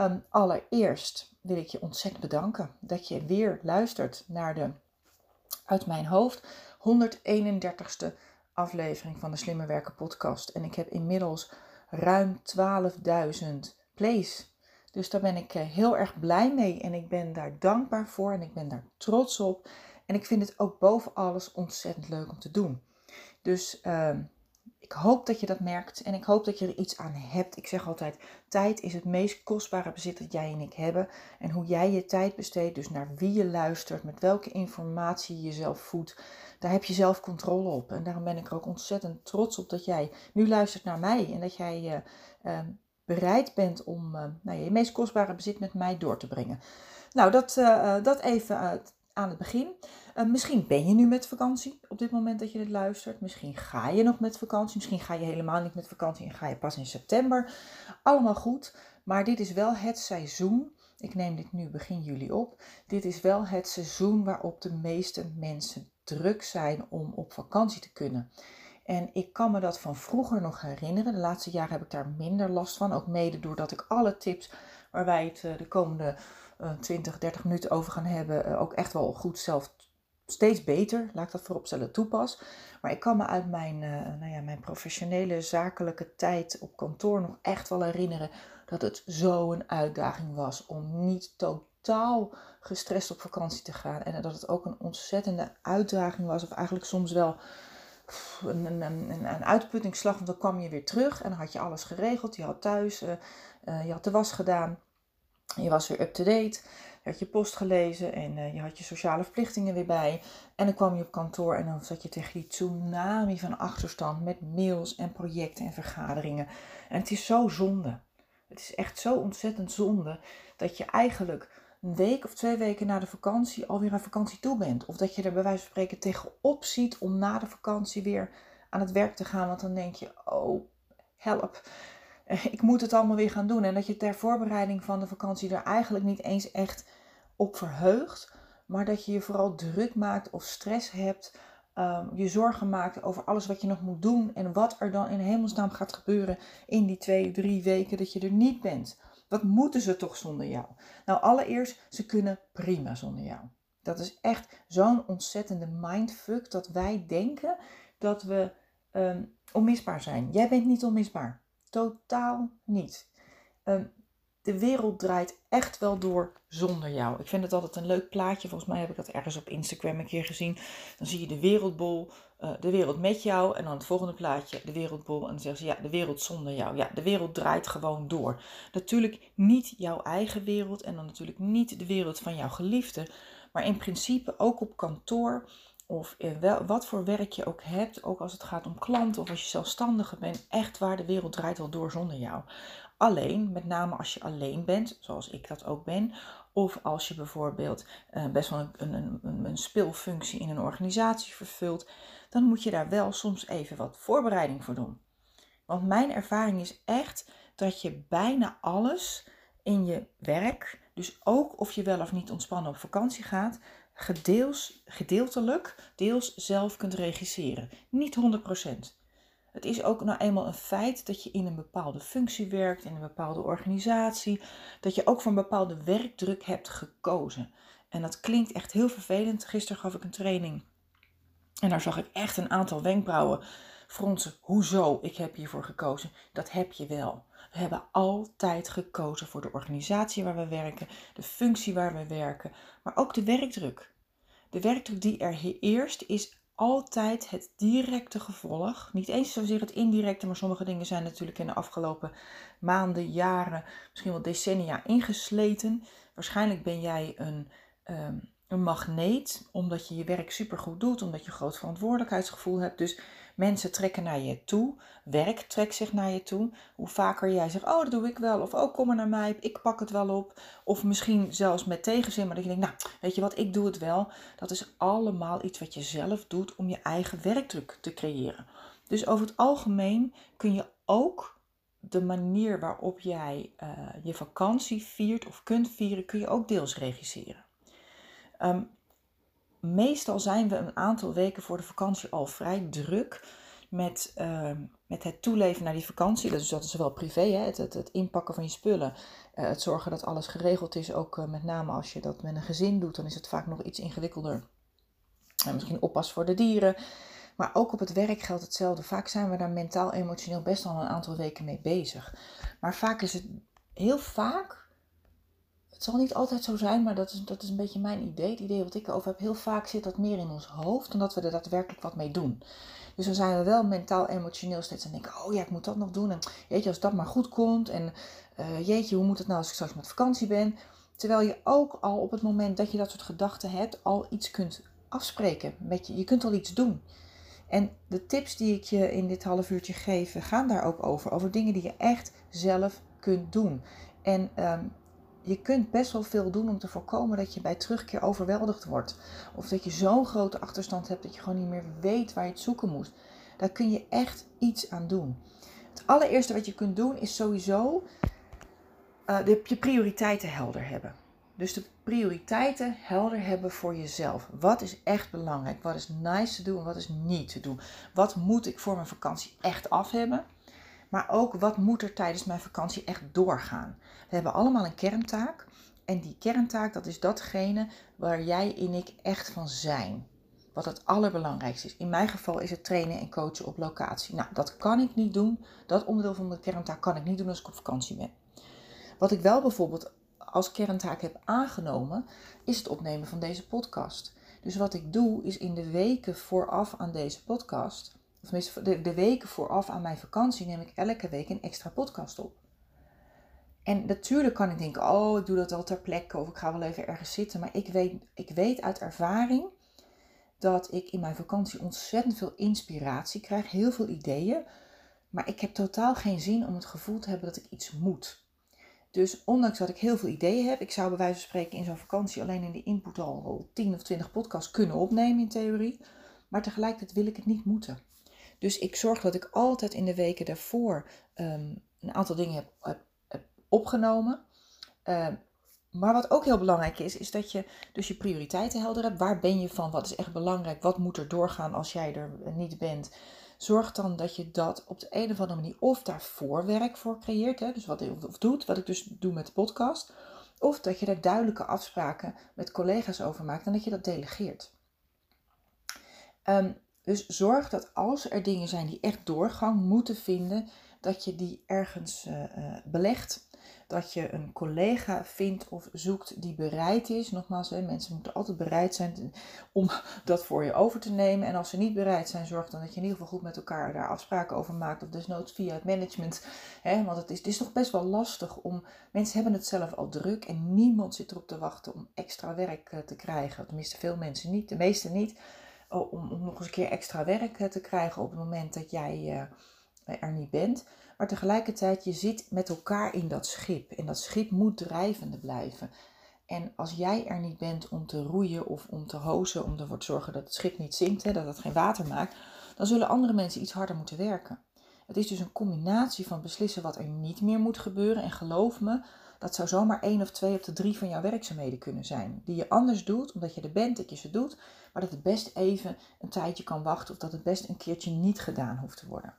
Ehm, allereerst wil ik je ontzettend bedanken dat je weer luistert naar de uit mijn hoofd 131ste aflevering van de Slimmer Werken podcast. En ik heb inmiddels ruim 12.000 plays. Dus daar ben ik eh, heel erg blij mee en ik ben daar dankbaar voor en ik ben daar trots op. En ik vind het ook boven alles ontzettend leuk om te doen. Dus ehm, ik hoop dat je dat merkt en ik hoop dat je er iets aan hebt. Ik zeg altijd, tijd is het meest kostbare bezit dat jij en ik hebben. En hoe jij je tijd besteedt, dus naar wie je luistert, met welke informatie je jezelf voedt, daar heb je zelf controle op. En daarom ben ik er ook ontzettend trots op dat jij nu luistert naar mij en dat jij uh, bereid bent om uh, nou, je meest kostbare bezit met mij door te brengen. Nou, dat, uh, dat even aan het begin. Uh, misschien ben je nu met vakantie op dit moment dat je dit luistert. Misschien ga je nog met vakantie. Misschien ga je helemaal niet met vakantie en ga je pas in september. Allemaal goed. Maar dit is wel het seizoen. Ik neem dit nu begin juli op. Dit is wel het seizoen waarop de meeste mensen druk zijn om op vakantie te kunnen. En ik kan me dat van vroeger nog herinneren. De laatste jaren heb ik daar minder last van. Ook mede doordat ik alle tips waar wij het eh, de komende 20, eh, 30 minuten over gaan hebben, eh, ook echt wel goed zelf steeds beter, laat ik dat vooropstellen, toepas. Maar ik kan me uit mijn, nou ja, mijn professionele zakelijke tijd op kantoor nog echt wel herinneren dat het zo'n uitdaging was om niet totaal gestrest op vakantie te gaan. En dat het ook een ontzettende uitdaging was, of eigenlijk soms wel een, een, een, uitputtingsslag, want dan kwam je weer terug en dan had je alles geregeld. Je had thuis, je had de was gedaan. Je was weer up-to-date. Je had je post gelezen en uh, je had je sociale verplichtingen weer bij. En dan kwam je op kantoor en dan zat je tegen die tsunami van achterstand met mails en projecten en vergaderingen. En het is zo zonde. Het is echt zo ontzettend zonde dat je eigenlijk een week of twee weken na de vakantie alweer aan vakantie toe bent. Of dat je er bij wijze van spreken tegenop ziet om na de vakantie weer aan het werk te gaan. Want dan denk je, oh, help. ik moet het allemaal weer gaan doen. En dat je ter voorbereiding van de vakantie er eigenlijk niet eens echt op verheugt. Maar dat je je vooral druk maakt of stress hebt. Um, je zorgen maakt over alles wat je nog moet doen. En wat er dan in hemelsnaam gaat gebeuren in die twee, drie weken dat je er niet bent. Wat moeten ze toch zonder jou? Nou, allereerst, ze kunnen prima zonder jou. Dat is echt zo'n ontzettende mindfuck dat wij denken dat we um, onmisbaar zijn. Jij bent niet onmisbaar. Totaal niet. Ehm, de wereld draait echt wel door zonder jou. Ik vind het altijd een leuk plaatje. Volgens mij heb ik dat ergens op Instagram een keer gezien. Dan zie je de wereldbol, uh, de wereld met jou. En dan het volgende plaatje, de wereldbol. En dan zeggen ze, ja, de wereld zonder jou. Ja, de wereld draait gewoon door. Natuurlijk niet jouw eigen wereld. En dan natuurlijk niet de wereld van jouw geliefde. Maar in principe ook op kantoor of wel, wat voor werk je ook hebt, ook als het gaat om klanten of als je zelfstandige bent, echt waar de wereld draait wel door zonder jou. Alleen, met name als je alleen bent, zoals ik dat ook ben, of als je bijvoorbeeld uh, best wel een, een, een, een speelfunctie in een organisatie vervult, dan moet je daar wel soms even wat voorbereiding voor doen. Want mijn ervaring is echt dat je bijna alles in je werk, dus ook of je wel of niet ontspannen op vakantie gaat, gedeels, gedeeltelijk, deels zelf kunt regisseren. Niet 100%. Het is ook nou eenmaal een feit dat je in een bepaalde functie werkt, in een bepaalde organisatie, dat je ook voor een bepaalde werkdruk hebt gekozen. En dat klinkt echt heel vervelend. Gisteren gaf ik een training en daar zag ik echt een aantal wenkbrauwen fronsen. Hoezo? Ik heb hiervoor gekozen. Dat heb je wel. We hebben altijd gekozen voor de organisatie waar we werken, de functie waar we werken, maar ook de werkdruk. de werkdruk die er heerst is altijd het directe gevolg. Niet eens zozeer het indirecte, maar sommige dingen zijn natuurlijk in de afgelopen maanden, jaren, misschien wel decennia ingesleten. Waarschijnlijk ben jij een, ehm, een magneet, omdat je je werk supergoed doet, omdat je groot verantwoordelijkheidsgevoel hebt. Dus mensen trekken naar je toe, werk trekt zich naar je toe. Hoe vaker jij zegt, oh dat doe ik wel, of oh kom maar naar mij, ik pak het wel op. Of misschien zelfs met tegenzin, maar dat je denkt, nou weet je wat, ik doe het wel. Dat is allemaal iets wat je zelf doet om je eigen werkdruk te creëren. Dus over het algemeen kun je ook de manier waarop jij uh, je vakantie viert of kunt vieren, kun je ook deels regisseren. Um, meestal zijn we een aantal weken voor de vakantie al vrij druk met, uh, met het toeleven naar die vakantie. Dus dat is wel privé, hè? Het, het, inpakken van je spullen. Uh, het zorgen dat alles geregeld is. Ook uh, met name als je dat met een gezin doet, dan is het vaak nog iets ingewikkelder. En misschien oppas voor de dieren. Maar ook op het werk geldt hetzelfde. Vaak zijn we daar mentaal, emotioneel best al een aantal weken mee bezig. Maar vaak is het heel vaak het zal niet altijd zo zijn, maar dat is, dat is een beetje mijn idee. Het idee wat ik erover heb. Heel vaak zit dat meer in ons hoofd dan dat we er daadwerkelijk wat mee doen. Dus dan zijn we wel mentaal, emotioneel steeds aan denken: oh ja, ik moet dat nog doen. En jeetje, als dat maar goed komt. En uh, jeetje, hoe moet het nou als ik straks met vakantie ben? Terwijl je ook al op het moment dat je dat soort gedachten hebt, al iets kunt afspreken met je. Je kunt al iets doen. En de tips die ik je in dit half uurtje geef, gaan daar ook over. Over dingen die je echt zelf kunt doen. En um, je kunt best wel veel doen om te voorkomen dat je bij terugkeer overweldigd wordt. Of dat je zo'n grote achterstand hebt dat je gewoon niet meer weet waar je het zoeken moet. Daar kun je echt iets aan doen. Het allereerste wat je kunt doen is sowieso uh, de, je prioriteiten helder hebben. Dus de prioriteiten helder hebben voor jezelf. Wat is echt belangrijk? Wat is nice te doen en wat is niet te doen? Wat moet ik voor mijn vakantie echt af hebben? Maar ook wat moet er tijdens mijn vakantie echt doorgaan? We hebben allemaal een kerntaak. En die kerntaak, dat is datgene waar jij en ik echt van zijn. Wat het allerbelangrijkste is. In mijn geval is het trainen en coachen op locatie. Nou, dat kan ik niet doen. Dat onderdeel van de kerntaak kan ik niet doen als ik op vakantie ben. Wat ik wel bijvoorbeeld als kerntaak heb aangenomen, is het opnemen van deze podcast. Dus wat ik doe, is in de weken vooraf aan deze podcast tenminste de, de weken vooraf aan mijn vakantie, neem ik elke week een extra podcast op. En natuurlijk kan ik denken, oh, ik doe dat al ter plekke of ik ga wel even ergens zitten. Maar ik weet, ik weet uit ervaring dat ik in mijn vakantie ontzettend veel inspiratie krijg, heel veel ideeën. Maar ik heb totaal geen zin om het gevoel te hebben dat ik iets moet. Dus ondanks dat ik heel veel ideeën heb, ik zou bij wijze van spreken in zo'n vakantie alleen in de input al 10 of 20 podcasts kunnen opnemen in theorie. Maar tegelijkertijd wil ik het niet moeten. Dus ik zorg dat ik altijd in de weken daarvoor um, een aantal dingen heb, opgenomen. Uh, maar wat ook heel belangrijk is, is dat je dus je prioriteiten helder hebt. Waar ben je van? Wat is echt belangrijk? Wat moet er doorgaan als jij er niet bent? Zorg dan dat je dat op de een of andere manier of daarvoor werk voor creëert. Hè? Dus wat ik of doet, wat ik dus doe met de podcast. Of dat je daar duidelijke afspraken met collega's over maakt en dat je dat delegeert. Um, dus zorg dat als er dingen zijn die echt doorgang moeten vinden, dat je die ergens uh, belegt. Dat je een collega vindt of zoekt die bereid is. Nogmaals, hè, mensen moeten altijd bereid zijn om dat voor je over te nemen. En als ze niet bereid zijn, zorg dan dat je in ieder geval goed met elkaar daar afspraken over maakt. Of desnoods via het management. Hè, want het is, het is toch best wel lastig om. Mensen hebben het zelf al druk en niemand zit erop te wachten om extra werk eh, te krijgen. Tenminste, veel mensen niet, de meeste niet. Oh, om, om nog eens een keer extra werk eh, te krijgen op het moment dat jij uh, er niet bent. Maar tegelijkertijd, je zit met elkaar in dat schip. En dat schip moet drijvende blijven. En als jij er niet bent om te roeien of om te hozen, om ervoor te zorgen dat het schip niet zinkt, dat het geen water maakt, dan zullen andere mensen iets harder moeten werken. Het is dus een combinatie van beslissen wat er niet meer moet gebeuren. En geloof me, dat zou zomaar één of twee op de drie van jouw werkzaamheden kunnen zijn. Die je anders doet, omdat je er bent dat je ze doet, maar dat het best even een tijdje kan wachten of dat het best een keertje niet gedaan hoeft te worden.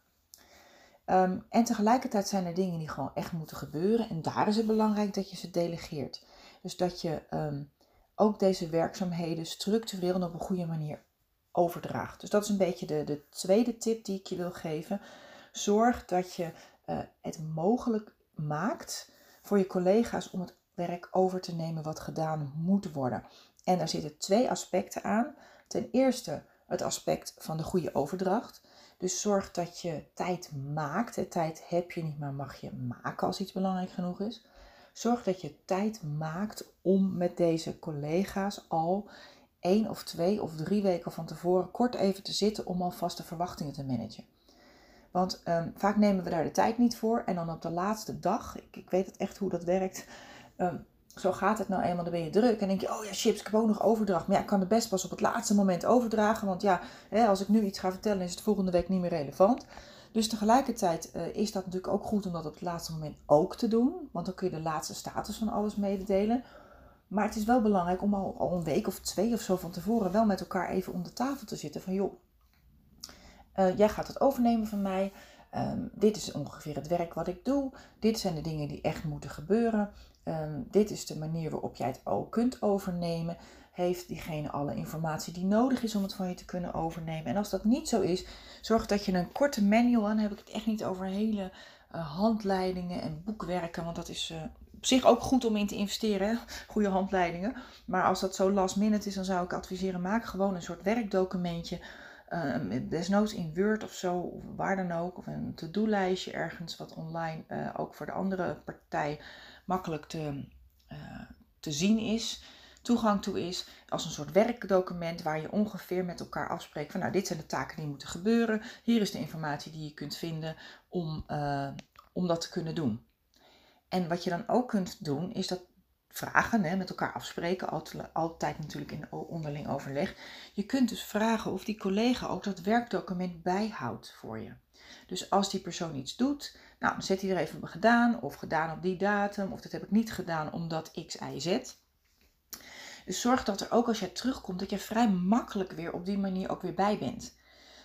Ehm, en tegelijkertijd zijn er dingen die gewoon echt moeten gebeuren en daar is het belangrijk dat je ze delegeert. Dus dat je ehm, ook deze werkzaamheden structureel en op een goede manier overdraagt. Dus dat is een beetje de, de tweede tip die ik je wil geven. Zorg dat je uh, het mogelijk maakt voor je collega's om het werk over te nemen wat gedaan moet worden. En daar zitten twee aspecten aan. Ten eerste het aspect van de goede overdracht. Dus zorg dat je tijd maakt. De tijd heb je niet, maar mag je maken als iets belangrijk genoeg is. Zorg dat je tijd maakt om met deze collega's al één of twee of drie weken van tevoren kort even te zitten om alvast de verwachtingen te managen. Want ehm, vaak nemen we daar de tijd niet voor en dan op de laatste dag, ik, ik weet het echt hoe dat werkt, ehm, zo gaat het nou eenmaal, dan ben je druk en denk je, oh ja, chips, ik heb ook nog overdracht. Maar ja, ik kan het best pas op het laatste moment overdragen, want ja, hè, als ik nu iets ga vertellen, is het volgende week niet meer relevant. Dus tegelijkertijd uh, is dat natuurlijk ook goed om dat op het laatste moment ook te doen, want dan kun je de laatste status van alles mededelen. Maar het is wel belangrijk om al, al een week of twee of zo van tevoren wel met elkaar even om de tafel te zitten. Van joh, uh, jij gaat het overnemen van mij. Um, dit is ongeveer het werk wat ik doe. Dit zijn de dingen die echt moeten gebeuren. Um, dit is de manier waarop jij het ook kunt overnemen. Heeft diegene alle informatie die nodig is om het van je te kunnen overnemen? En als dat niet zo is, zorg dat je een korte manual, dan heb ik het echt niet over hele uh, handleidingen en boekwerken, want dat is uh, op zich ook goed om in te investeren, goede handleidingen. Maar als dat zo last minute is, dan zou ik adviseren, maak gewoon een soort werkdocumentje. Uh, desnoods in Word of zo, of waar dan ook. Of een to-do-lijstje ergens wat online uh, ook voor de andere partij makkelijk te, uh, te zien is. Toegang toe is als een soort werkdocument waar je ongeveer met elkaar afspreekt van nou dit zijn de taken die moeten gebeuren. Hier is de informatie die je kunt vinden om, om dat te kunnen doen. En wat je dan ook kunt doen, is dat vragen, hè, met elkaar afspreken, altijd, natuurlijk in onderling overleg. Je kunt dus vragen of die collega ook dat werkdocument bijhoudt voor je. Dus als die persoon iets doet, nou, dan zet hij er even gedaan, of gedaan op die datum, of dat heb ik niet gedaan omdat X, Y, Z. Dus zorg dat er ook als jij terugkomt, dat je vrij makkelijk weer op die manier ook weer bij bent.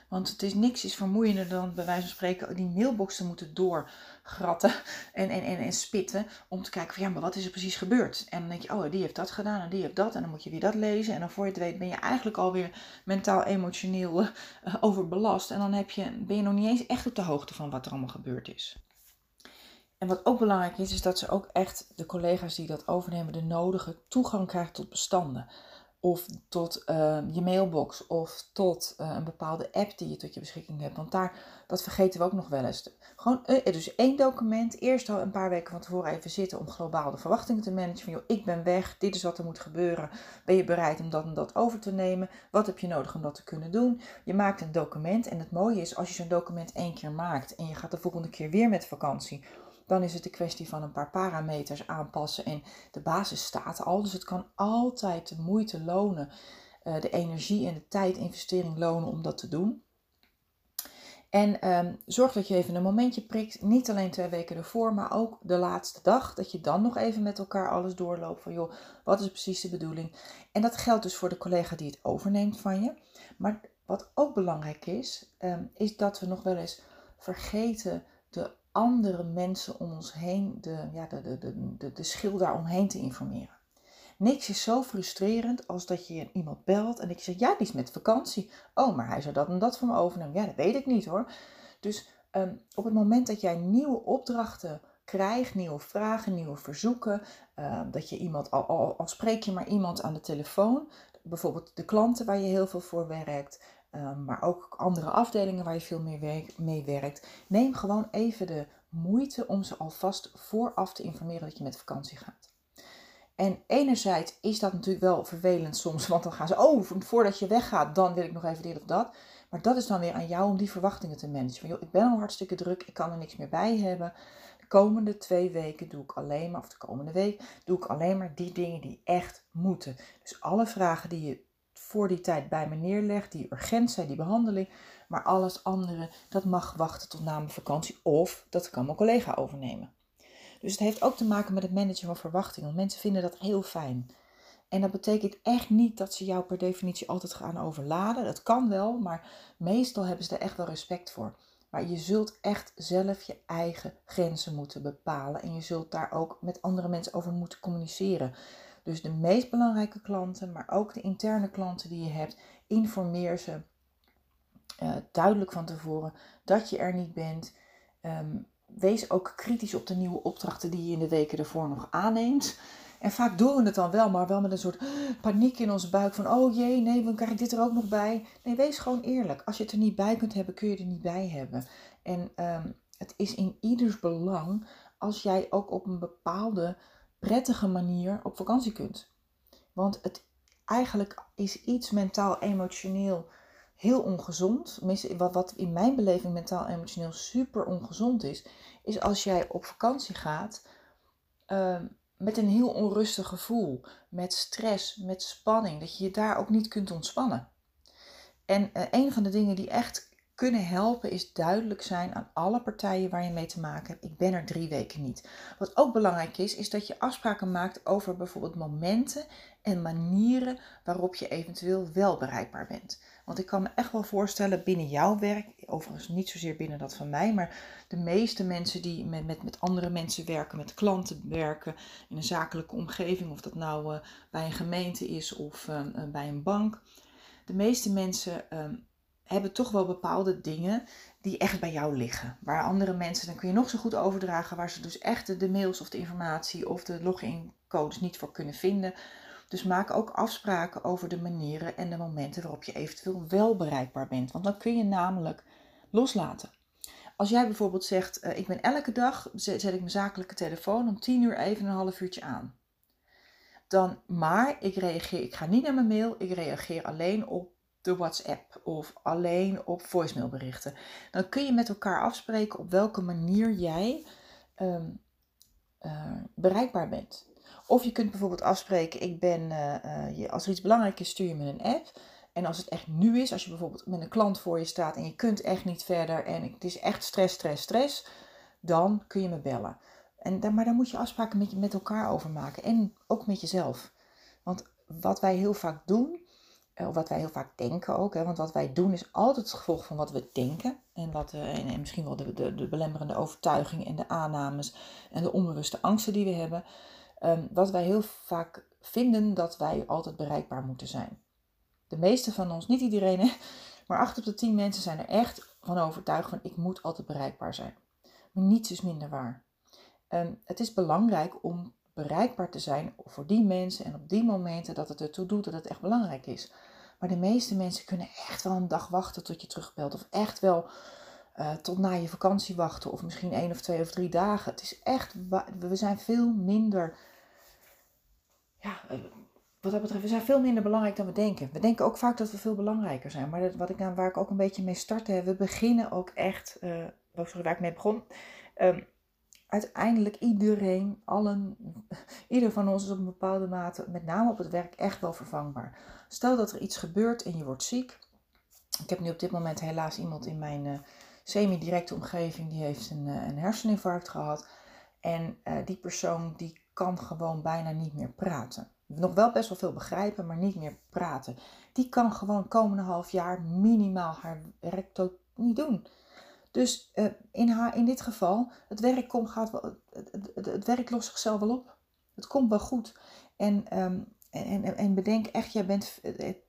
Want het is niks is vermoeiender dan bij wijze van spreken die mailbox te moeten doorgratten en, en, en, en spitten. Om te kijken van ja, maar wat is er precies gebeurd? En dan denk je, oh, die heeft dat gedaan en die heeft dat. En dan moet je weer dat lezen. En dan voor je het weet ben je eigenlijk alweer mentaal, emotioneel uh, overbelast. En dan heb je, ben je nog niet eens echt op de hoogte van wat er allemaal gebeurd is. En wat ook belangrijk is, is dat ze ook echt de collega's die dat overnemen de nodige toegang krijgen tot bestanden of tot uh, je mailbox of tot uh, een bepaalde app die je tot je beschikking hebt. Want daar, dat vergeten we ook nog wel eens. Gewoon uh, dus één document, eerst al een paar weken van tevoren even zitten om globaal de verwachtingen te managen. Van joh, ik ben weg, dit is wat er moet gebeuren. Ben je bereid om dat en dat over te nemen? Wat heb je nodig om dat te kunnen doen? Je maakt een document en het mooie is als je zo'n document één keer maakt en je gaat de volgende keer weer met vakantie dan is het een kwestie van een paar parameters aanpassen en de basis staat al. Dus het kan altijd de moeite lonen, uh, de energie en de tijd investering lonen om dat te doen. En um, zorg dat je even een momentje prikt, niet alleen twee weken ervoor, maar ook de laatste dag. Dat je dan nog even met elkaar alles doorloopt van joh, wat is precies de bedoeling? En dat geldt dus voor de collega die het overneemt van je. Maar wat ook belangrijk is, um, is dat we nog wel eens vergeten de andere mensen om ons heen, de, ja, de, de, de, de, de schil daaromheen te informeren. Niks is zo frustrerend als dat je iemand belt en je zegt, ja, die is met vakantie. Oh, maar hij zou dat en dat van me overnemen. Ja, dat weet ik niet hoor. Dus um, op het moment dat jij nieuwe opdrachten krijgt, nieuwe vragen, nieuwe verzoeken, um, dat je iemand, al, al, al spreek je maar iemand aan de telefoon, bijvoorbeeld de klanten waar je heel veel voor werkt, Ehm, maar ook andere afdelingen waar je veel meer mee werkt. Neem gewoon even de moeite om ze alvast vooraf te informeren dat je met vakantie gaat. En enerzijds is dat natuurlijk wel vervelend soms, want dan gaan ze, oh, voordat je weggaat, dan wil ik nog even dit of dat. Maar dat is dan weer aan jou om die verwachtingen te managen. Van, joh, ik ben al hartstikke druk, ik kan er niks meer bij hebben. De komende twee weken doe ik alleen maar, of de komende week, doe ik alleen maar die dingen die echt moeten. Dus alle vragen die je voor die tijd bij me neerlegt, die urgent zijn, die behandeling. Maar alles andere, dat mag wachten tot na mijn vakantie of dat kan mijn collega overnemen. Dus het heeft ook te maken met het managen van verwachtingen. Mensen vinden dat heel fijn. En dat betekent echt niet dat ze jou per definitie altijd gaan overladen. Dat kan wel, maar meestal hebben ze er echt wel respect voor. Maar je zult echt zelf je eigen grenzen moeten bepalen. En je zult daar ook met andere mensen over moeten communiceren. Dus de meest belangrijke klanten, maar ook de interne klanten die je hebt, informeer ze uh, duidelijk van tevoren dat je er niet bent. Um, wees ook kritisch op de nieuwe opdrachten die je in de weken ervoor nog aanneemt. En vaak doen we het dan wel, maar wel met een soort paniek in onze buik van, oh jee, nee, dan krijg ik dit er ook nog bij. Nee, wees gewoon eerlijk. Als je het er niet bij kunt hebben, kun je er niet bij hebben. En ehm, het is in ieders belang als jij ook op een bepaalde prettige manier op vakantie kunt. Want het eigenlijk is iets mentaal, emotioneel heel ongezond. Wat, wat in mijn beleving mentaal, emotioneel super ongezond is, is als jij op vakantie gaat ehm, met een heel onrustig gevoel, met stress, met spanning, dat je je daar ook niet kunt ontspannen. En uh, een van de dingen die echt kunnen helpen is duidelijk zijn aan alle partijen waar je mee te maken hebt. Ik ben er drie weken niet. Wat ook belangrijk is, is dat je afspraken maakt over bijvoorbeeld momenten en manieren waarop je eventueel wel bereikbaar bent. Want ik kan me echt wel voorstellen binnen jouw werk, overigens niet zozeer binnen dat van mij, maar de meeste mensen die met, met, met andere mensen werken, met klanten werken in een zakelijke omgeving, of dat nou uh, bij een gemeente is of uh, bij een bank. De meeste mensen uh, hebben toch wel bepaalde dingen die echt bij jou liggen. Waar andere mensen, dan kun je nog zo goed overdragen, waar ze dus echt de mails of de informatie of de login-codes niet voor kunnen vinden. Dus maak ook afspraken over de manieren en de momenten waarop je eventueel wel bereikbaar bent. Want dan kun je namelijk loslaten. Als jij bijvoorbeeld zegt, uh, ik ben elke dag, zet, ik mijn zakelijke telefoon om 10 uur even een half uurtje aan. Dan, maar ik reageer, ik ga niet naar mijn mail, ik reageer alleen op de WhatsApp of alleen op voicemailberichten. Dan kun je met elkaar afspreken op welke manier jij um, uh, bereikbaar bent. Of je kunt bijvoorbeeld afspreken, ik ben, uh, uh, als er iets belangrijk is, stuur je me een app. En als het echt nu is, als je bijvoorbeeld met een klant voor je staat en je kunt echt niet verder en het is echt stress, stress, stress, dan kun je me bellen. En, maar daar moet je afspraken met, met elkaar over maken en ook met jezelf. Want wat wij heel vaak doen, of wat wij heel vaak denken ook, hè, want wat wij doen is altijd het gevolg van wat we denken. En, wat, en, en misschien wel de, de, de belemmerende overtuigingen en de aannames en de onbewuste angsten die we hebben. Um, wat wij heel vaak vinden dat wij altijd bereikbaar moeten zijn. De meeste van ons, niet iedereen, maar acht op de tien mensen zijn er echt van overtuigd van ik moet altijd bereikbaar zijn. Maar niets is minder waar. Um, het is belangrijk om bereikbaar te zijn voor die mensen en op die momenten dat het ertoe doet dat het echt belangrijk is. Maar de meeste mensen kunnen echt wel een dag wachten tot je terugbelt. Of echt wel uh, tot na je vakantie wachten. Of misschien één of twee of drie dagen. Het is echt, we zijn veel minder, ja, eh, wat dat betreft, we zijn veel minder belangrijk dan we denken. We denken ook vaak dat we veel belangrijker zijn. Maar dat, wat ik, waar ik ook een beetje mee startte, we beginnen ook echt, uh, waar ik mee begon. Um, uiteindelijk iedereen, allen, ieder van ons is op een bepaalde mate, met name op het werk, echt wel vervangbaar. Stel dat er iets gebeurt en je wordt ziek. Ik heb nu op dit moment helaas iemand in mijn uh, semi-directe omgeving die heeft een, uh, een herseninfarct gehad. En uh, die persoon die kan gewoon bijna niet meer praten. Nog wel best wel veel begrijpen, maar niet meer praten. Die kan gewoon komende half jaar minimaal haar tot niet doen. Dus uh, in, haar, in dit geval, het werk, komt, gaat wel, het, het, het, werk lost zichzelf wel op. Het komt wel goed. En, um, en, en, en bedenk echt, jij bent,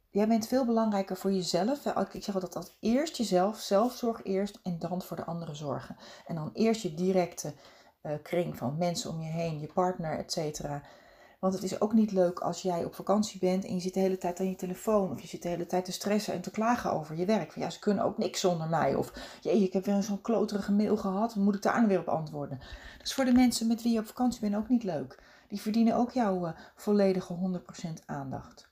jij bent veel belangrijker voor jezelf. Ik zeg altijd dat eerst jezelf, zelfzorg eerst en dan voor de anderen zorgen. En dan eerst je directe kring van mensen om je heen, je partner, et cetera. Want het is ook niet leuk als jij op vakantie bent en je zit de hele tijd aan je telefoon. Of je zit de hele tijd te stressen en te klagen over je werk. Van ja, ze kunnen ook niks zonder mij. Of jee, ik heb weer zo'n kloterige mail gehad. Moet ik daar nu weer op antwoorden? Dat is voor de mensen met wie je op vakantie bent ook niet leuk. Die verdienen ook jouw uh, volledige 100% aandacht.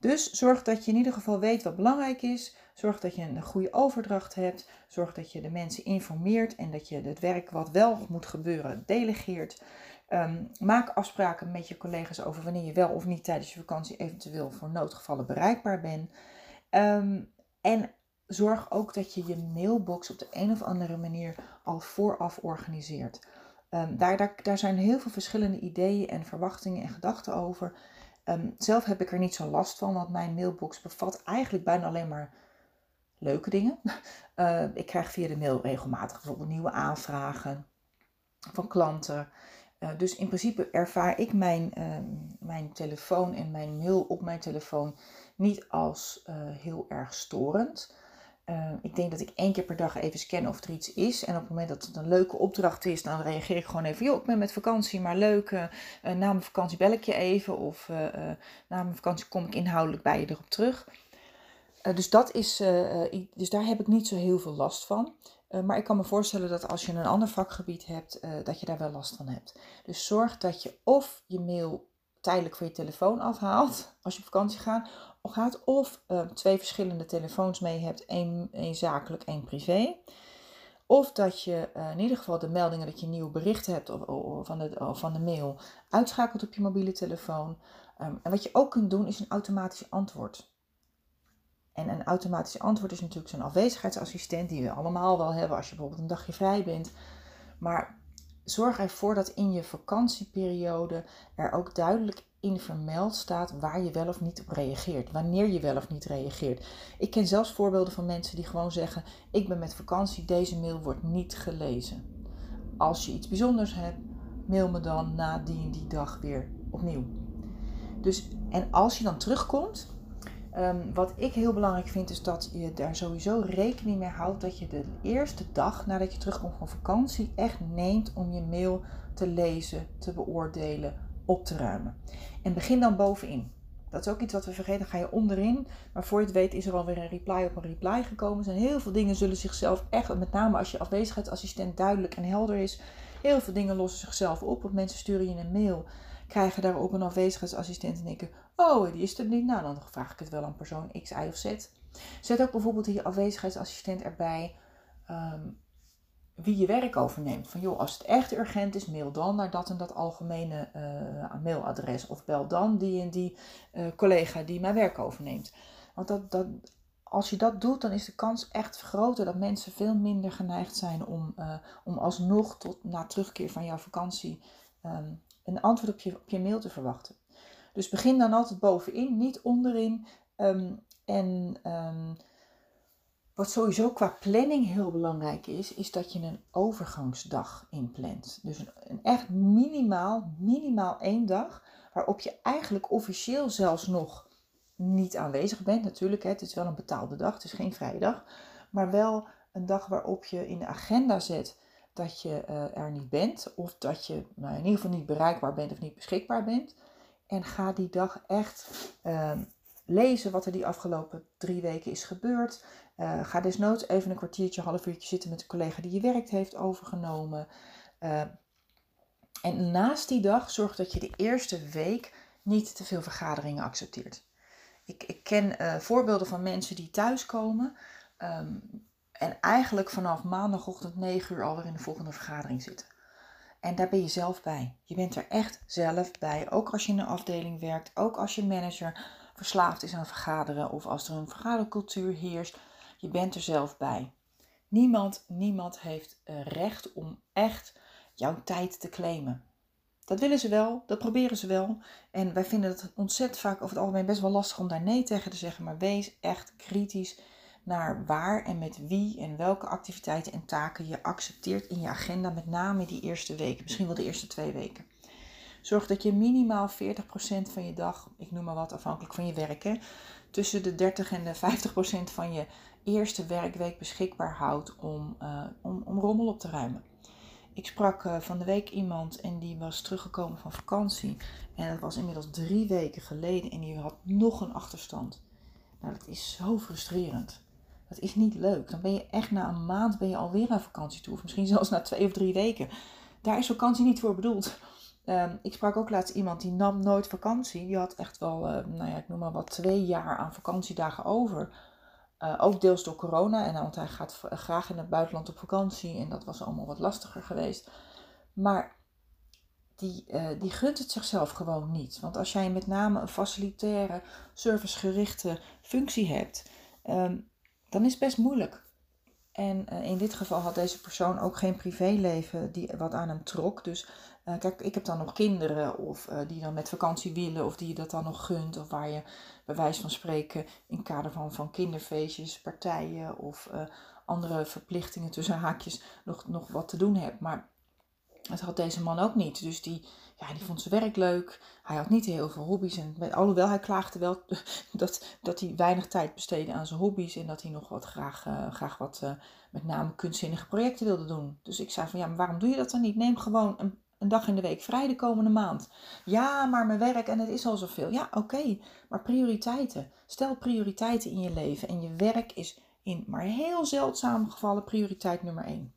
Dus zorg dat je in ieder geval weet wat belangrijk is. Zorg dat je een goede overdracht hebt. Zorg dat je de mensen informeert en dat je het werk wat wel moet gebeuren delegeert. Um, maak afspraken met je collega's over wanneer je wel of niet tijdens je vakantie eventueel voor noodgevallen bereikbaar bent. Um, en zorg ook dat je je mailbox op de een of andere manier al vooraf organiseert. Um, daar, daar, zijn heel veel verschillende ideeën en verwachtingen en gedachten over. zelf heb ik er niet zo last van, want mijn mailbox bevat eigenlijk bijna alleen maar leuke dingen. Ik krijg via de mail regelmatig bijvoorbeeld nieuwe aanvragen van klanten. Uh, dus in principe ervaar ik mijn, uh, mijn telefoon en mijn mail op mijn telefoon niet als uh, heel erg storend. Uh, ik denk dat ik één keer per dag even scan of er iets is. En op het moment dat het een leuke opdracht is, dan reageer ik gewoon even. Joh, ik ben met vakantie, maar leuk. Uh, na mijn vakantie bel ik je even. Of na mijn vakantie kom ik inhoudelijk bij je erop terug. dus, dat is, dus daar heb ik niet zo heel veel last van. Maar ik kan me voorstellen dat als je een ander vakgebied hebt, dat je daar wel last van hebt. Dus zorg dat je of je mail tijdelijk van je telefoon afhaalt als je op vakantie gaat, gaat of uh, twee verschillende telefoons mee hebt, één, één zakelijk, één privé. Of dat je in ieder geval de meldingen dat je een nieuw bericht hebt of, of van, de, of van de mail uitschakelt op je mobiele telefoon. Um, en wat je ook kunt doen is een automatisch antwoord. En een automatisch antwoord is natuurlijk zo'n afwezigheidsassistent die we allemaal wel hebben als je bijvoorbeeld een dagje vrij bent. Maar zorg ervoor dat in je vakantieperiode er ook duidelijk in vermeld staat waar je wel of niet op reageert, wanneer je wel of niet reageert. Ik ken zelfs voorbeelden van mensen die gewoon zeggen: Ik ben met vakantie, deze mail wordt niet gelezen. Als je iets bijzonders hebt, mail me dan na die en die dag weer opnieuw. Dus, en als je dan terugkomt, um, wat ik heel belangrijk vind, is dat je daar sowieso rekening mee houdt dat je de eerste dag nadat je terugkomt van vakantie echt neemt om je mail te lezen, te beoordelen, op te ruimen. En begin dan bovenin. Dat is ook iets wat we vergeten. Ga je onderin. Maar voor je het weet is er alweer een reply op een reply gekomen. Zijn heel veel dingen zullen zichzelf echt, met name als je afwezigheidsassistent duidelijk en helder is. Heel veel dingen lossen zichzelf op. Want mensen sturen je een mail, krijgen daarop een afwezigheidsassistent en denken: Oh, die is er niet. Nou, dan vraag ik het wel aan persoon X, Y of Z. Zet ook bijvoorbeeld die afwezigheidsassistent erbij. Ehm, wie je werk overneemt. Van joh, als het echt urgent is, mail dan naar dat en dat algemene uh, mailadres. Of bel dan die en die uh, collega die mijn werk overneemt. Want dat, dat, als je dat doet, dan is de kans echt groter dat mensen veel minder geneigd zijn om, uh, om alsnog tot na terugkeer van jouw vakantie um, een antwoord op je, op je mail te verwachten. Dus begin dan altijd bovenin, niet onderin. Um, en um, wat sowieso qua planning heel belangrijk is, is dat je een overgangsdag inplant. Dus een, echt minimaal, minimaal één dag waarop je eigenlijk officieel zelfs nog niet aanwezig bent. Natuurlijk, het is wel een betaalde dag, het is geen vrije dag. Maar wel een dag waarop je in de agenda zet dat je uh, er niet bent. Of dat je nou, in ieder geval niet bereikbaar bent of niet beschikbaar bent. En ga die dag echt uh, lezen wat er die afgelopen drie weken is gebeurd. Uh, ga desnoods even een kwartiertje, half uurtje zitten met een collega die je werkt heeft overgenomen. Uh, en naast die dag zorg dat je de eerste week niet te veel vergaderingen accepteert. Ik, ik ken voorbeelden van mensen die thuiskomen um, en eigenlijk vanaf maandagochtend 9 uur alweer in de volgende vergadering zitten. En daar ben je zelf bij. Je bent er echt zelf bij. Ook als je in een afdeling werkt, ook als je manager verslaafd is aan vergaderen of als er een vergadercultuur heerst. Je bent er zelf bij. Niemand, niemand heeft eh, recht om echt jouw tijd te claimen. Dat willen ze wel, dat proberen ze wel. En wij vinden het ontzettend vaak over het algemeen best wel lastig om daar nee tegen te zeggen. Maar wees echt kritisch naar waar en met wie en welke activiteiten en taken je accepteert in je agenda. Met name die eerste weken, misschien wel de eerste twee weken. Zorg dat je minimaal 40% van je dag, ik noem maar wat afhankelijk van je werk, tussen de 30 en de 50% van je eerste werkweek beschikbaar houdt om, uh, om, om rommel op te ruimen. Ik sprak uh, van de week iemand en die was teruggekomen van vakantie. En dat was inmiddels drie weken geleden en die had nog een achterstand. Nou, dat is zo frustrerend. Dat is niet leuk. Dan ben je echt na een maand ben je alweer aan vakantie toe. Of misschien zelfs na twee of drie weken. Daar is vakantie niet voor bedoeld. Um, ik sprak ook laatst iemand die nam nooit vakantie. Die had echt wel, uh, nou ja, ik noem maar wat, twee jaar aan vakantiedagen over. Uh, ook deels door corona. En want hij gaat graag in het buitenland op vakantie. En dat was allemaal wat lastiger geweest. Maar die, die gunt het zichzelf gewoon niet. Want als jij met name een facilitaire, servicegerichte functie hebt, um, dan is het best moeilijk. En uh, in dit geval had deze persoon ook geen privéleven die wat aan hem trok. Dus uh, kijk, ik heb dan nog kinderen of uh, die dan met vakantie willen of die je dat dan nog gunt. Of waar je bij wijze van spreken in kader van, van kinderfeestjes, partijen of andere verplichtingen tussen haakjes nog, nog wat te doen hebt. Maar Dat had deze man ook niet. Dus die, ja, die vond zijn werk leuk. Hij had niet heel veel hobby's. En, alhoewel hij klaagde wel dat, dat hij weinig tijd besteedde aan zijn hobby's. En dat hij nog wat graag, uh, graag wat uh, met name kunstzinnige projecten wilde doen. Dus ik zei van ja, maar waarom doe je dat dan niet? Neem gewoon een, een dag in de week vrij de komende maand. Ja, maar mijn werk en het is al zoveel. Ja, oké. maar prioriteiten. Stel prioriteiten in je leven. En je werk is in maar heel zeldzame gevallen prioriteit nummer één.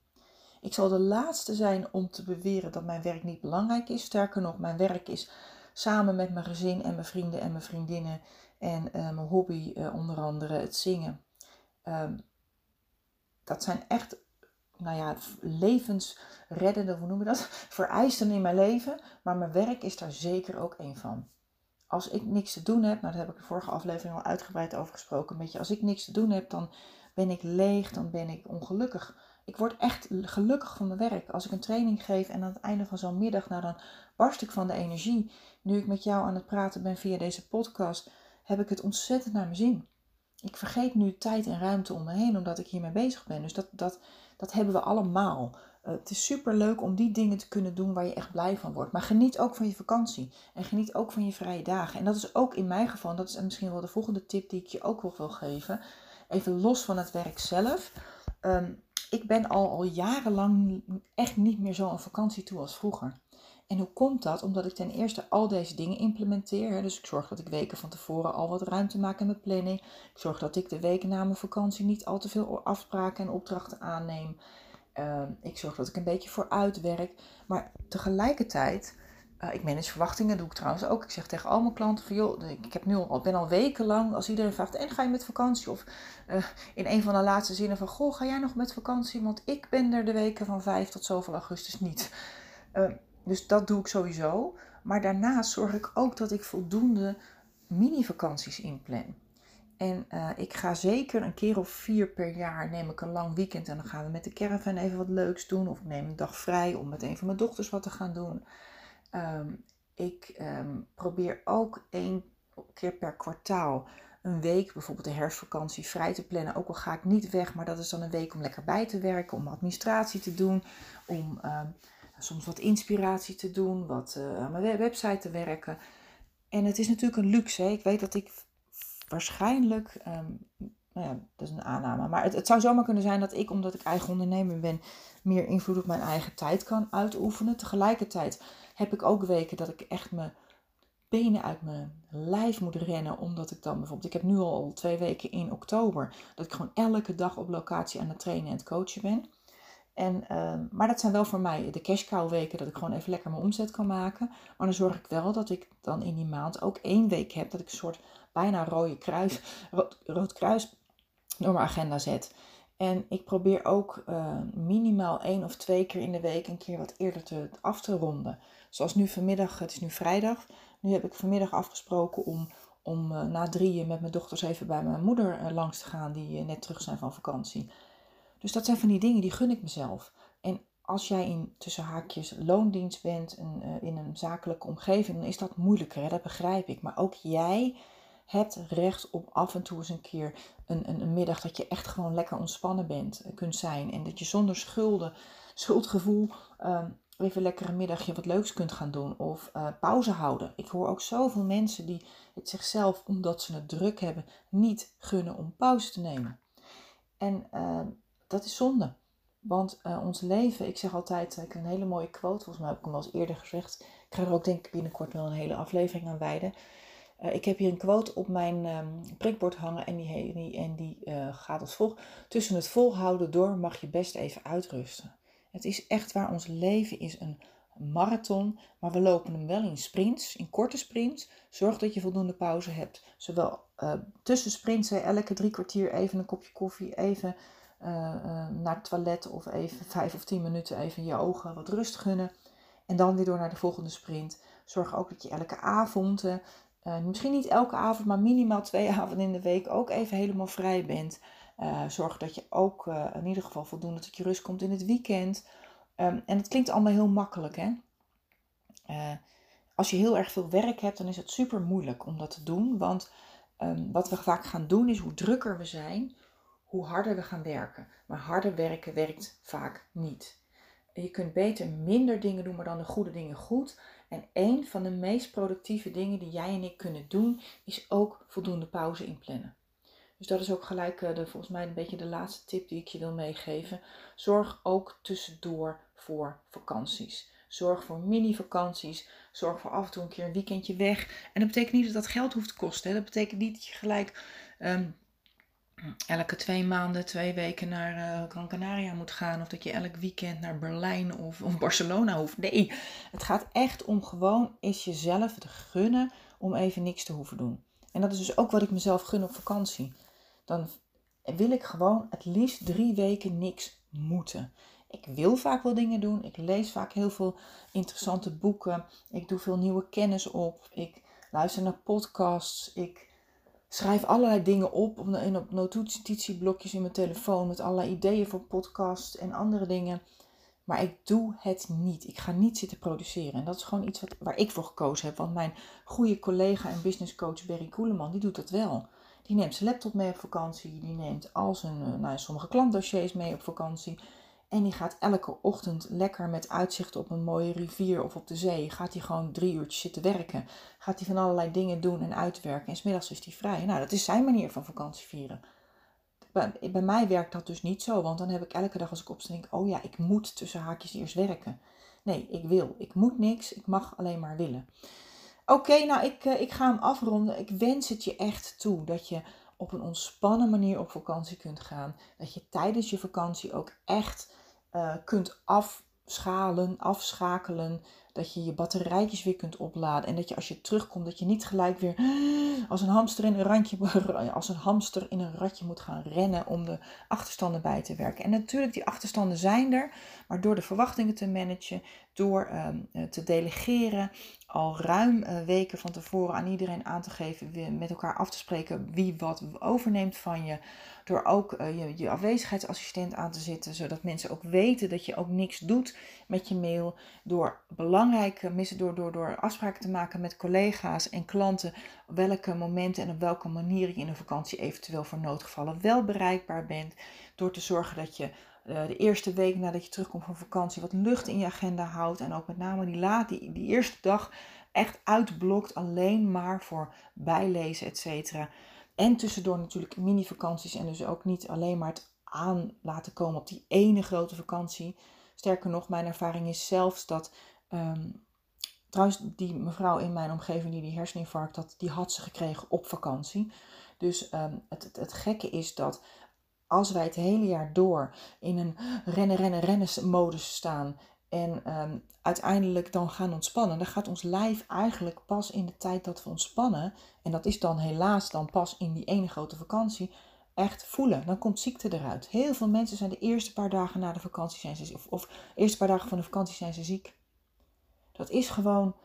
Ik zal de laatste zijn om te beweren dat mijn werk niet belangrijk is. Sterker nog, mijn werk is samen met mijn gezin en mijn vrienden en mijn vriendinnen en uh, mijn hobby, uh, onder andere het zingen. Um, dat zijn echt, nou ja, levensreddende, hoe noem je dat? Vereisten in mijn leven. Maar mijn werk is daar zeker ook een van. Als ik niks te doen heb, nou daar heb ik de vorige aflevering al uitgebreid over gesproken. Weet je, als ik niks te doen heb, dan ben ik leeg, dan ben ik ongelukkig. Ik word echt gelukkig van mijn werk. Als ik een training geef en aan het einde van zo'n middag, nou dan barst ik van de energie. Nu ik met jou aan het praten ben via deze podcast, heb ik het ontzettend naar mijn zin. Ik vergeet nu tijd en ruimte om me heen omdat ik hiermee bezig ben. Dus dat, dat, dat hebben we allemaal. Uh, het is super leuk om die dingen te kunnen doen waar je echt blij van wordt. Maar geniet ook van je vakantie. En geniet ook van je vrije dagen. En dat is ook in mijn geval, dat is misschien wel de volgende tip die ik je ook nog wil geven. Even los van het werk zelf. Um, ik ben al, al jarenlang echt niet meer zo een vakantie toe als vroeger. En hoe komt dat? Omdat ik ten eerste al deze dingen implementeer. Dus ik zorg dat ik weken van tevoren al wat ruimte maak in mijn planning. Ik zorg dat ik de weken na mijn vakantie niet al te veel afspraken en opdrachten aanneem. Ehm, ik zorg dat ik een beetje vooruit werk. Maar tegelijkertijd uh, ik manage verwachtingen, doe ik trouwens ook. Ik zeg tegen al mijn klanten van joh, ik heb nu al, ben al wekenlang, als iedereen vraagt, en ga je met vakantie? Of uh, in een van de laatste zinnen van, goh, ga jij nog met vakantie? Want ik ben er de weken van 5 tot zoveel augustus niet. Uh, dus dat doe ik sowieso. Maar daarnaast zorg ik ook dat ik voldoende mini-vakanties inplan. En uh, ik ga zeker een keer of vier per jaar neem ik een lang weekend en dan gaan we met de caravan even wat leuks doen. Of ik neem een dag vrij om met een van mijn dochters wat te gaan doen. Um, ik um, probeer ook één keer per kwartaal een week, bijvoorbeeld de herfstvakantie, vrij te plannen. Ook al ga ik niet weg, maar dat is dan een week om lekker bij te werken, om administratie te doen, om um, soms wat inspiratie te doen, wat uh, aan mijn website te werken. En het is natuurlijk een luxe. Hè? Ik weet dat ik waarschijnlijk nou ja, dat is een aanname. Maar het, het, zou zomaar kunnen zijn dat ik, omdat ik eigen ondernemer ben, meer invloed op mijn eigen tijd kan uitoefenen. Tegelijkertijd heb ik ook weken dat ik echt mijn benen uit mijn lijf moet rennen. Omdat ik dan bijvoorbeeld, ik heb nu al twee weken in oktober, dat ik gewoon elke dag op locatie aan het trainen en het coachen ben. En, uh, maar dat zijn wel voor mij de cash cow weken, dat ik gewoon even lekker mijn omzet kan maken. Maar dan zorg ik wel dat ik dan in die maand ook één week heb, dat ik een soort bijna rode kruis, rood, rood kruis door mijn agenda zet. En ik probeer ook uh, minimaal één of twee keer in de week een keer wat eerder te, af te ronden. Zoals nu vanmiddag, het is nu vrijdag. Nu heb ik vanmiddag afgesproken om, om uh, na drieën met mijn dochters even bij mijn moeder uh, langs te gaan, die net terug zijn van vakantie. Dus dat zijn van die dingen die gun ik mezelf. En als jij in tussen haakjes loondienst bent en, in een zakelijke omgeving, dan is dat moeilijker. Hè? Dat begrijp ik. Maar ook jij het recht op af en toe eens een keer een, een, een, middag dat je echt gewoon lekker ontspannen bent, eh, kunt zijn. En dat je zonder schulden, schuldgevoel um, even lekker een middagje wat leuks kunt gaan doen. Of uh, pauze houden. Ik hoor ook zoveel mensen die het zichzelf, omdat ze het druk hebben, niet gunnen om pauze te nemen. En uh, dat is zonde. Want uh, ons leven, ik zeg altijd, ik heb een hele mooie quote, volgens mij heb ik hem wel eens eerder gezegd. Ik ga er ook denk ik binnenkort wel een hele aflevering aan wijden. Uh, ik heb hier een quote op mijn um, prikbord hangen en die, en die uh, gaat als volgt. Tussen het volhouden door mag je best even uitrusten. Het is echt waar, ons leven is een marathon, maar we lopen hem wel in sprints, in korte sprints. Zorg dat je voldoende pauze hebt. Zowel uh, tussen sprints, elke drie kwartier even een kopje koffie, even naar het toilet of even vijf of tien minuten even je ogen wat rust gunnen. En dan weer door naar de volgende sprint. Zorg ook dat je elke avond uh, misschien niet elke avond, maar minimaal twee avonden in de week ook even helemaal vrij bent. Uh, zorg dat je ook uh, in ieder geval voldoende tot je rust komt in het weekend. Um, en het klinkt allemaal heel makkelijk, hè? als je heel erg veel werk hebt, dan is het super moeilijk om dat te doen. Want um, wat we vaak gaan doen is hoe drukker we zijn, hoe harder we gaan werken. Maar harder werken werkt vaak niet. je kunt beter minder dingen doen, maar dan de goede dingen goed. En een van de meest productieve dingen die jij en ik kunnen doen, is ook voldoende pauze inplannen. Dus dat is ook gelijk de, volgens mij een beetje de laatste tip die ik je wil meegeven. Zorg ook tussendoor voor vakanties. Zorg voor mini-vakanties. Zorg voor af en toe een keer een weekendje weg. En dat betekent niet dat dat geld hoeft te kosten. Hè. Dat betekent niet dat je gelijk um, elke twee maanden, twee weken naar uh, Gran Canaria moet gaan. Of dat je elk weekend naar Berlijn of, of Barcelona hoeft. Nee, het gaat echt om gewoon eens jezelf te gunnen om even niks te hoeven doen. En dat is dus ook wat ik mezelf gun op vakantie. Dan wil ik gewoon het liefst drie weken niks moeten. Ik wil vaak wel dingen doen. Ik lees vaak heel veel interessante boeken. Ik doe veel nieuwe kennis op. Ik luister naar podcasts. Ik schrijf allerlei dingen op in op notitieblokjes in mijn telefoon met allerlei ideeën voor podcasts en andere dingen. Maar ik doe het niet. Ik ga niet zitten produceren. En dat is gewoon iets wat, waar ik voor gekozen heb. Want mijn goede collega en businesscoach Berry Koeleman, die doet dat wel. Die neemt zijn laptop mee op vakantie. Die neemt al zijn, eh, nou, sommige klantdossiers mee op vakantie. En die gaat elke ochtend lekker met uitzicht op een mooie rivier of op de zee. Gaat hij gewoon drie uurtjes zitten werken. Gaat hij van allerlei dingen doen en uitwerken. En smiddags is hij vrij. Nou, dat is zijn manier van vakantie vieren. Bij, mij werkt dat dus niet zo. Want dan heb ik elke dag als ik opsta denk oh ja, ik moet tussen haakjes eerst werken. Nee, ik wil. Ik moet niks. Ik mag alleen maar willen. Oké, nou ik, eh, ik ga hem afronden. Ik wens het je echt toe dat je op een ontspannen manier op vakantie kunt gaan. Dat je tijdens je vakantie ook echt uh, kunt afschalen, afschakelen. Dat je je batterijtjes weer kunt opladen. En dat je als je terugkomt, dat je niet gelijk weer als een hamster in een, randje, als een, hamster in een ratje moet gaan rennen om de achterstanden bij te werken. En natuurlijk, die achterstanden zijn er. Maar door de verwachtingen te managen, door ehm, eh, te delegeren, al ruim uh, weken van tevoren aan iedereen aan te geven, met elkaar af te spreken wie wat overneemt van je. Door ook uh, je, je afwezigheidsassistent aan te zetten, zodat mensen ook weten dat je ook niks doet met je mail. Door belangrijke missen, door, door, door afspraken te maken met collega's en klanten, welke momenten en op welke manier je in een vakantie eventueel voor noodgevallen wel bereikbaar bent. Door te zorgen dat je de eerste week nadat je terugkomt van vakantie wat lucht in je agenda houdt. En ook met name die, laat, die, die eerste dag echt uitblokt alleen maar voor bijlezen, et cetera. En tussendoor natuurlijk mini-vakanties en dus ook niet alleen maar het aan laten komen op die ene grote vakantie. Sterker nog, mijn ervaring is zelfs dat. Um, trouwens, die mevrouw in mijn omgeving die die herseninfarct had, die had ze gekregen op vakantie. Dus het, het, het gekke is dat als wij het hele jaar door in een rennen, rennen, rennen modus staan en um, uiteindelijk dan gaan ontspannen, dan gaat ons lijf eigenlijk pas in de tijd dat we ontspannen, en dat is dan helaas dan pas in die ene grote vakantie, echt voelen. Dan komt ziekte eruit. Heel veel mensen zijn de eerste paar dagen na de vakantie zijn ze, of, of de eerste paar dagen van de vakantie zijn ze ziek. Dat is gewoon,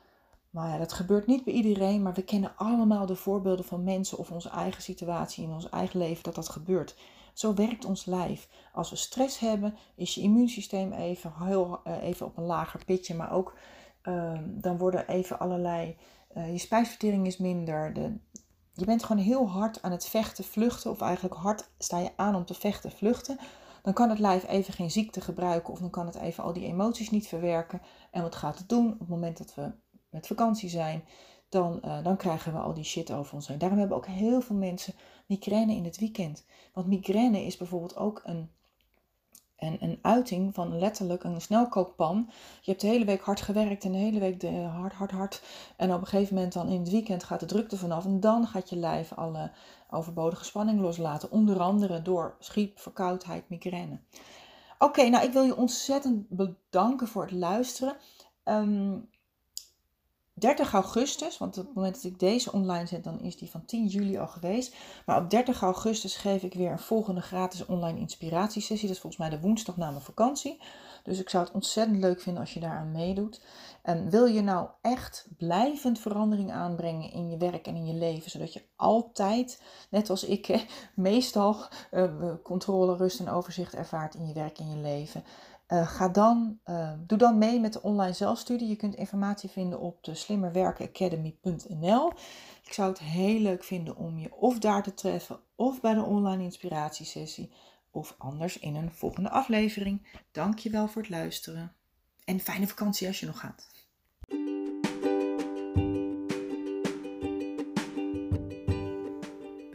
maar ja, dat gebeurt niet bij iedereen, maar we kennen allemaal de voorbeelden van mensen of onze eigen situatie in ons eigen leven dat dat gebeurt. Zo werkt ons lijf. Als we stress hebben, is je immuunsysteem even, heel, uh, even op een lager pitje, maar ook uh, dan worden even allerlei. Uh, je spijsvertering is minder. De, je bent gewoon heel hard aan het vechten, vluchten, of eigenlijk hard sta je aan om te vechten, vluchten. Dan kan het lijf even geen ziekte gebruiken, of dan kan het even al die emoties niet verwerken. En wat gaat het doen op het moment dat we met vakantie zijn? Dan, uh, dan krijgen we al die shit over ons heen. Daarom hebben ook heel veel mensen migraine in het weekend. Want migraine is bijvoorbeeld ook een, een, een uiting van letterlijk een snelkookpan. Je hebt de hele week hard gewerkt en de hele week hard, hard, hard. En op een gegeven moment dan in het weekend gaat de drukte vanaf. En dan gaat je lijf alle overbodige spanning loslaten. Onder andere door schriep, verkoudheid, migraine. Oké, nou ik wil je ontzettend bedanken voor het luisteren. Um, 30 augustus, want op het moment dat ik deze online zet, dan is die van 10 juli al geweest. Maar op 30 augustus geef ik weer een volgende gratis online inspiratiesessie. Dat is volgens mij de woensdag na mijn vakantie. Dus ik zou het ontzettend leuk vinden als je daaraan meedoet. En wil je nou echt blijvend verandering aanbrengen in je werk en in je leven, zodat je altijd, net als ik, meestal uh, controle, rust en overzicht ervaart in je werk en je leven. Uh, ga dan, uh, doe dan mee met de online zelfstudie. Je kunt informatie vinden op de slimmerwerkenacademy.nl. Ik zou het heel leuk vinden om je of daar te treffen of bij de online inspiratiesessie of anders in een volgende aflevering. Dankjewel voor het luisteren. En fijne vakantie als je nog gaat.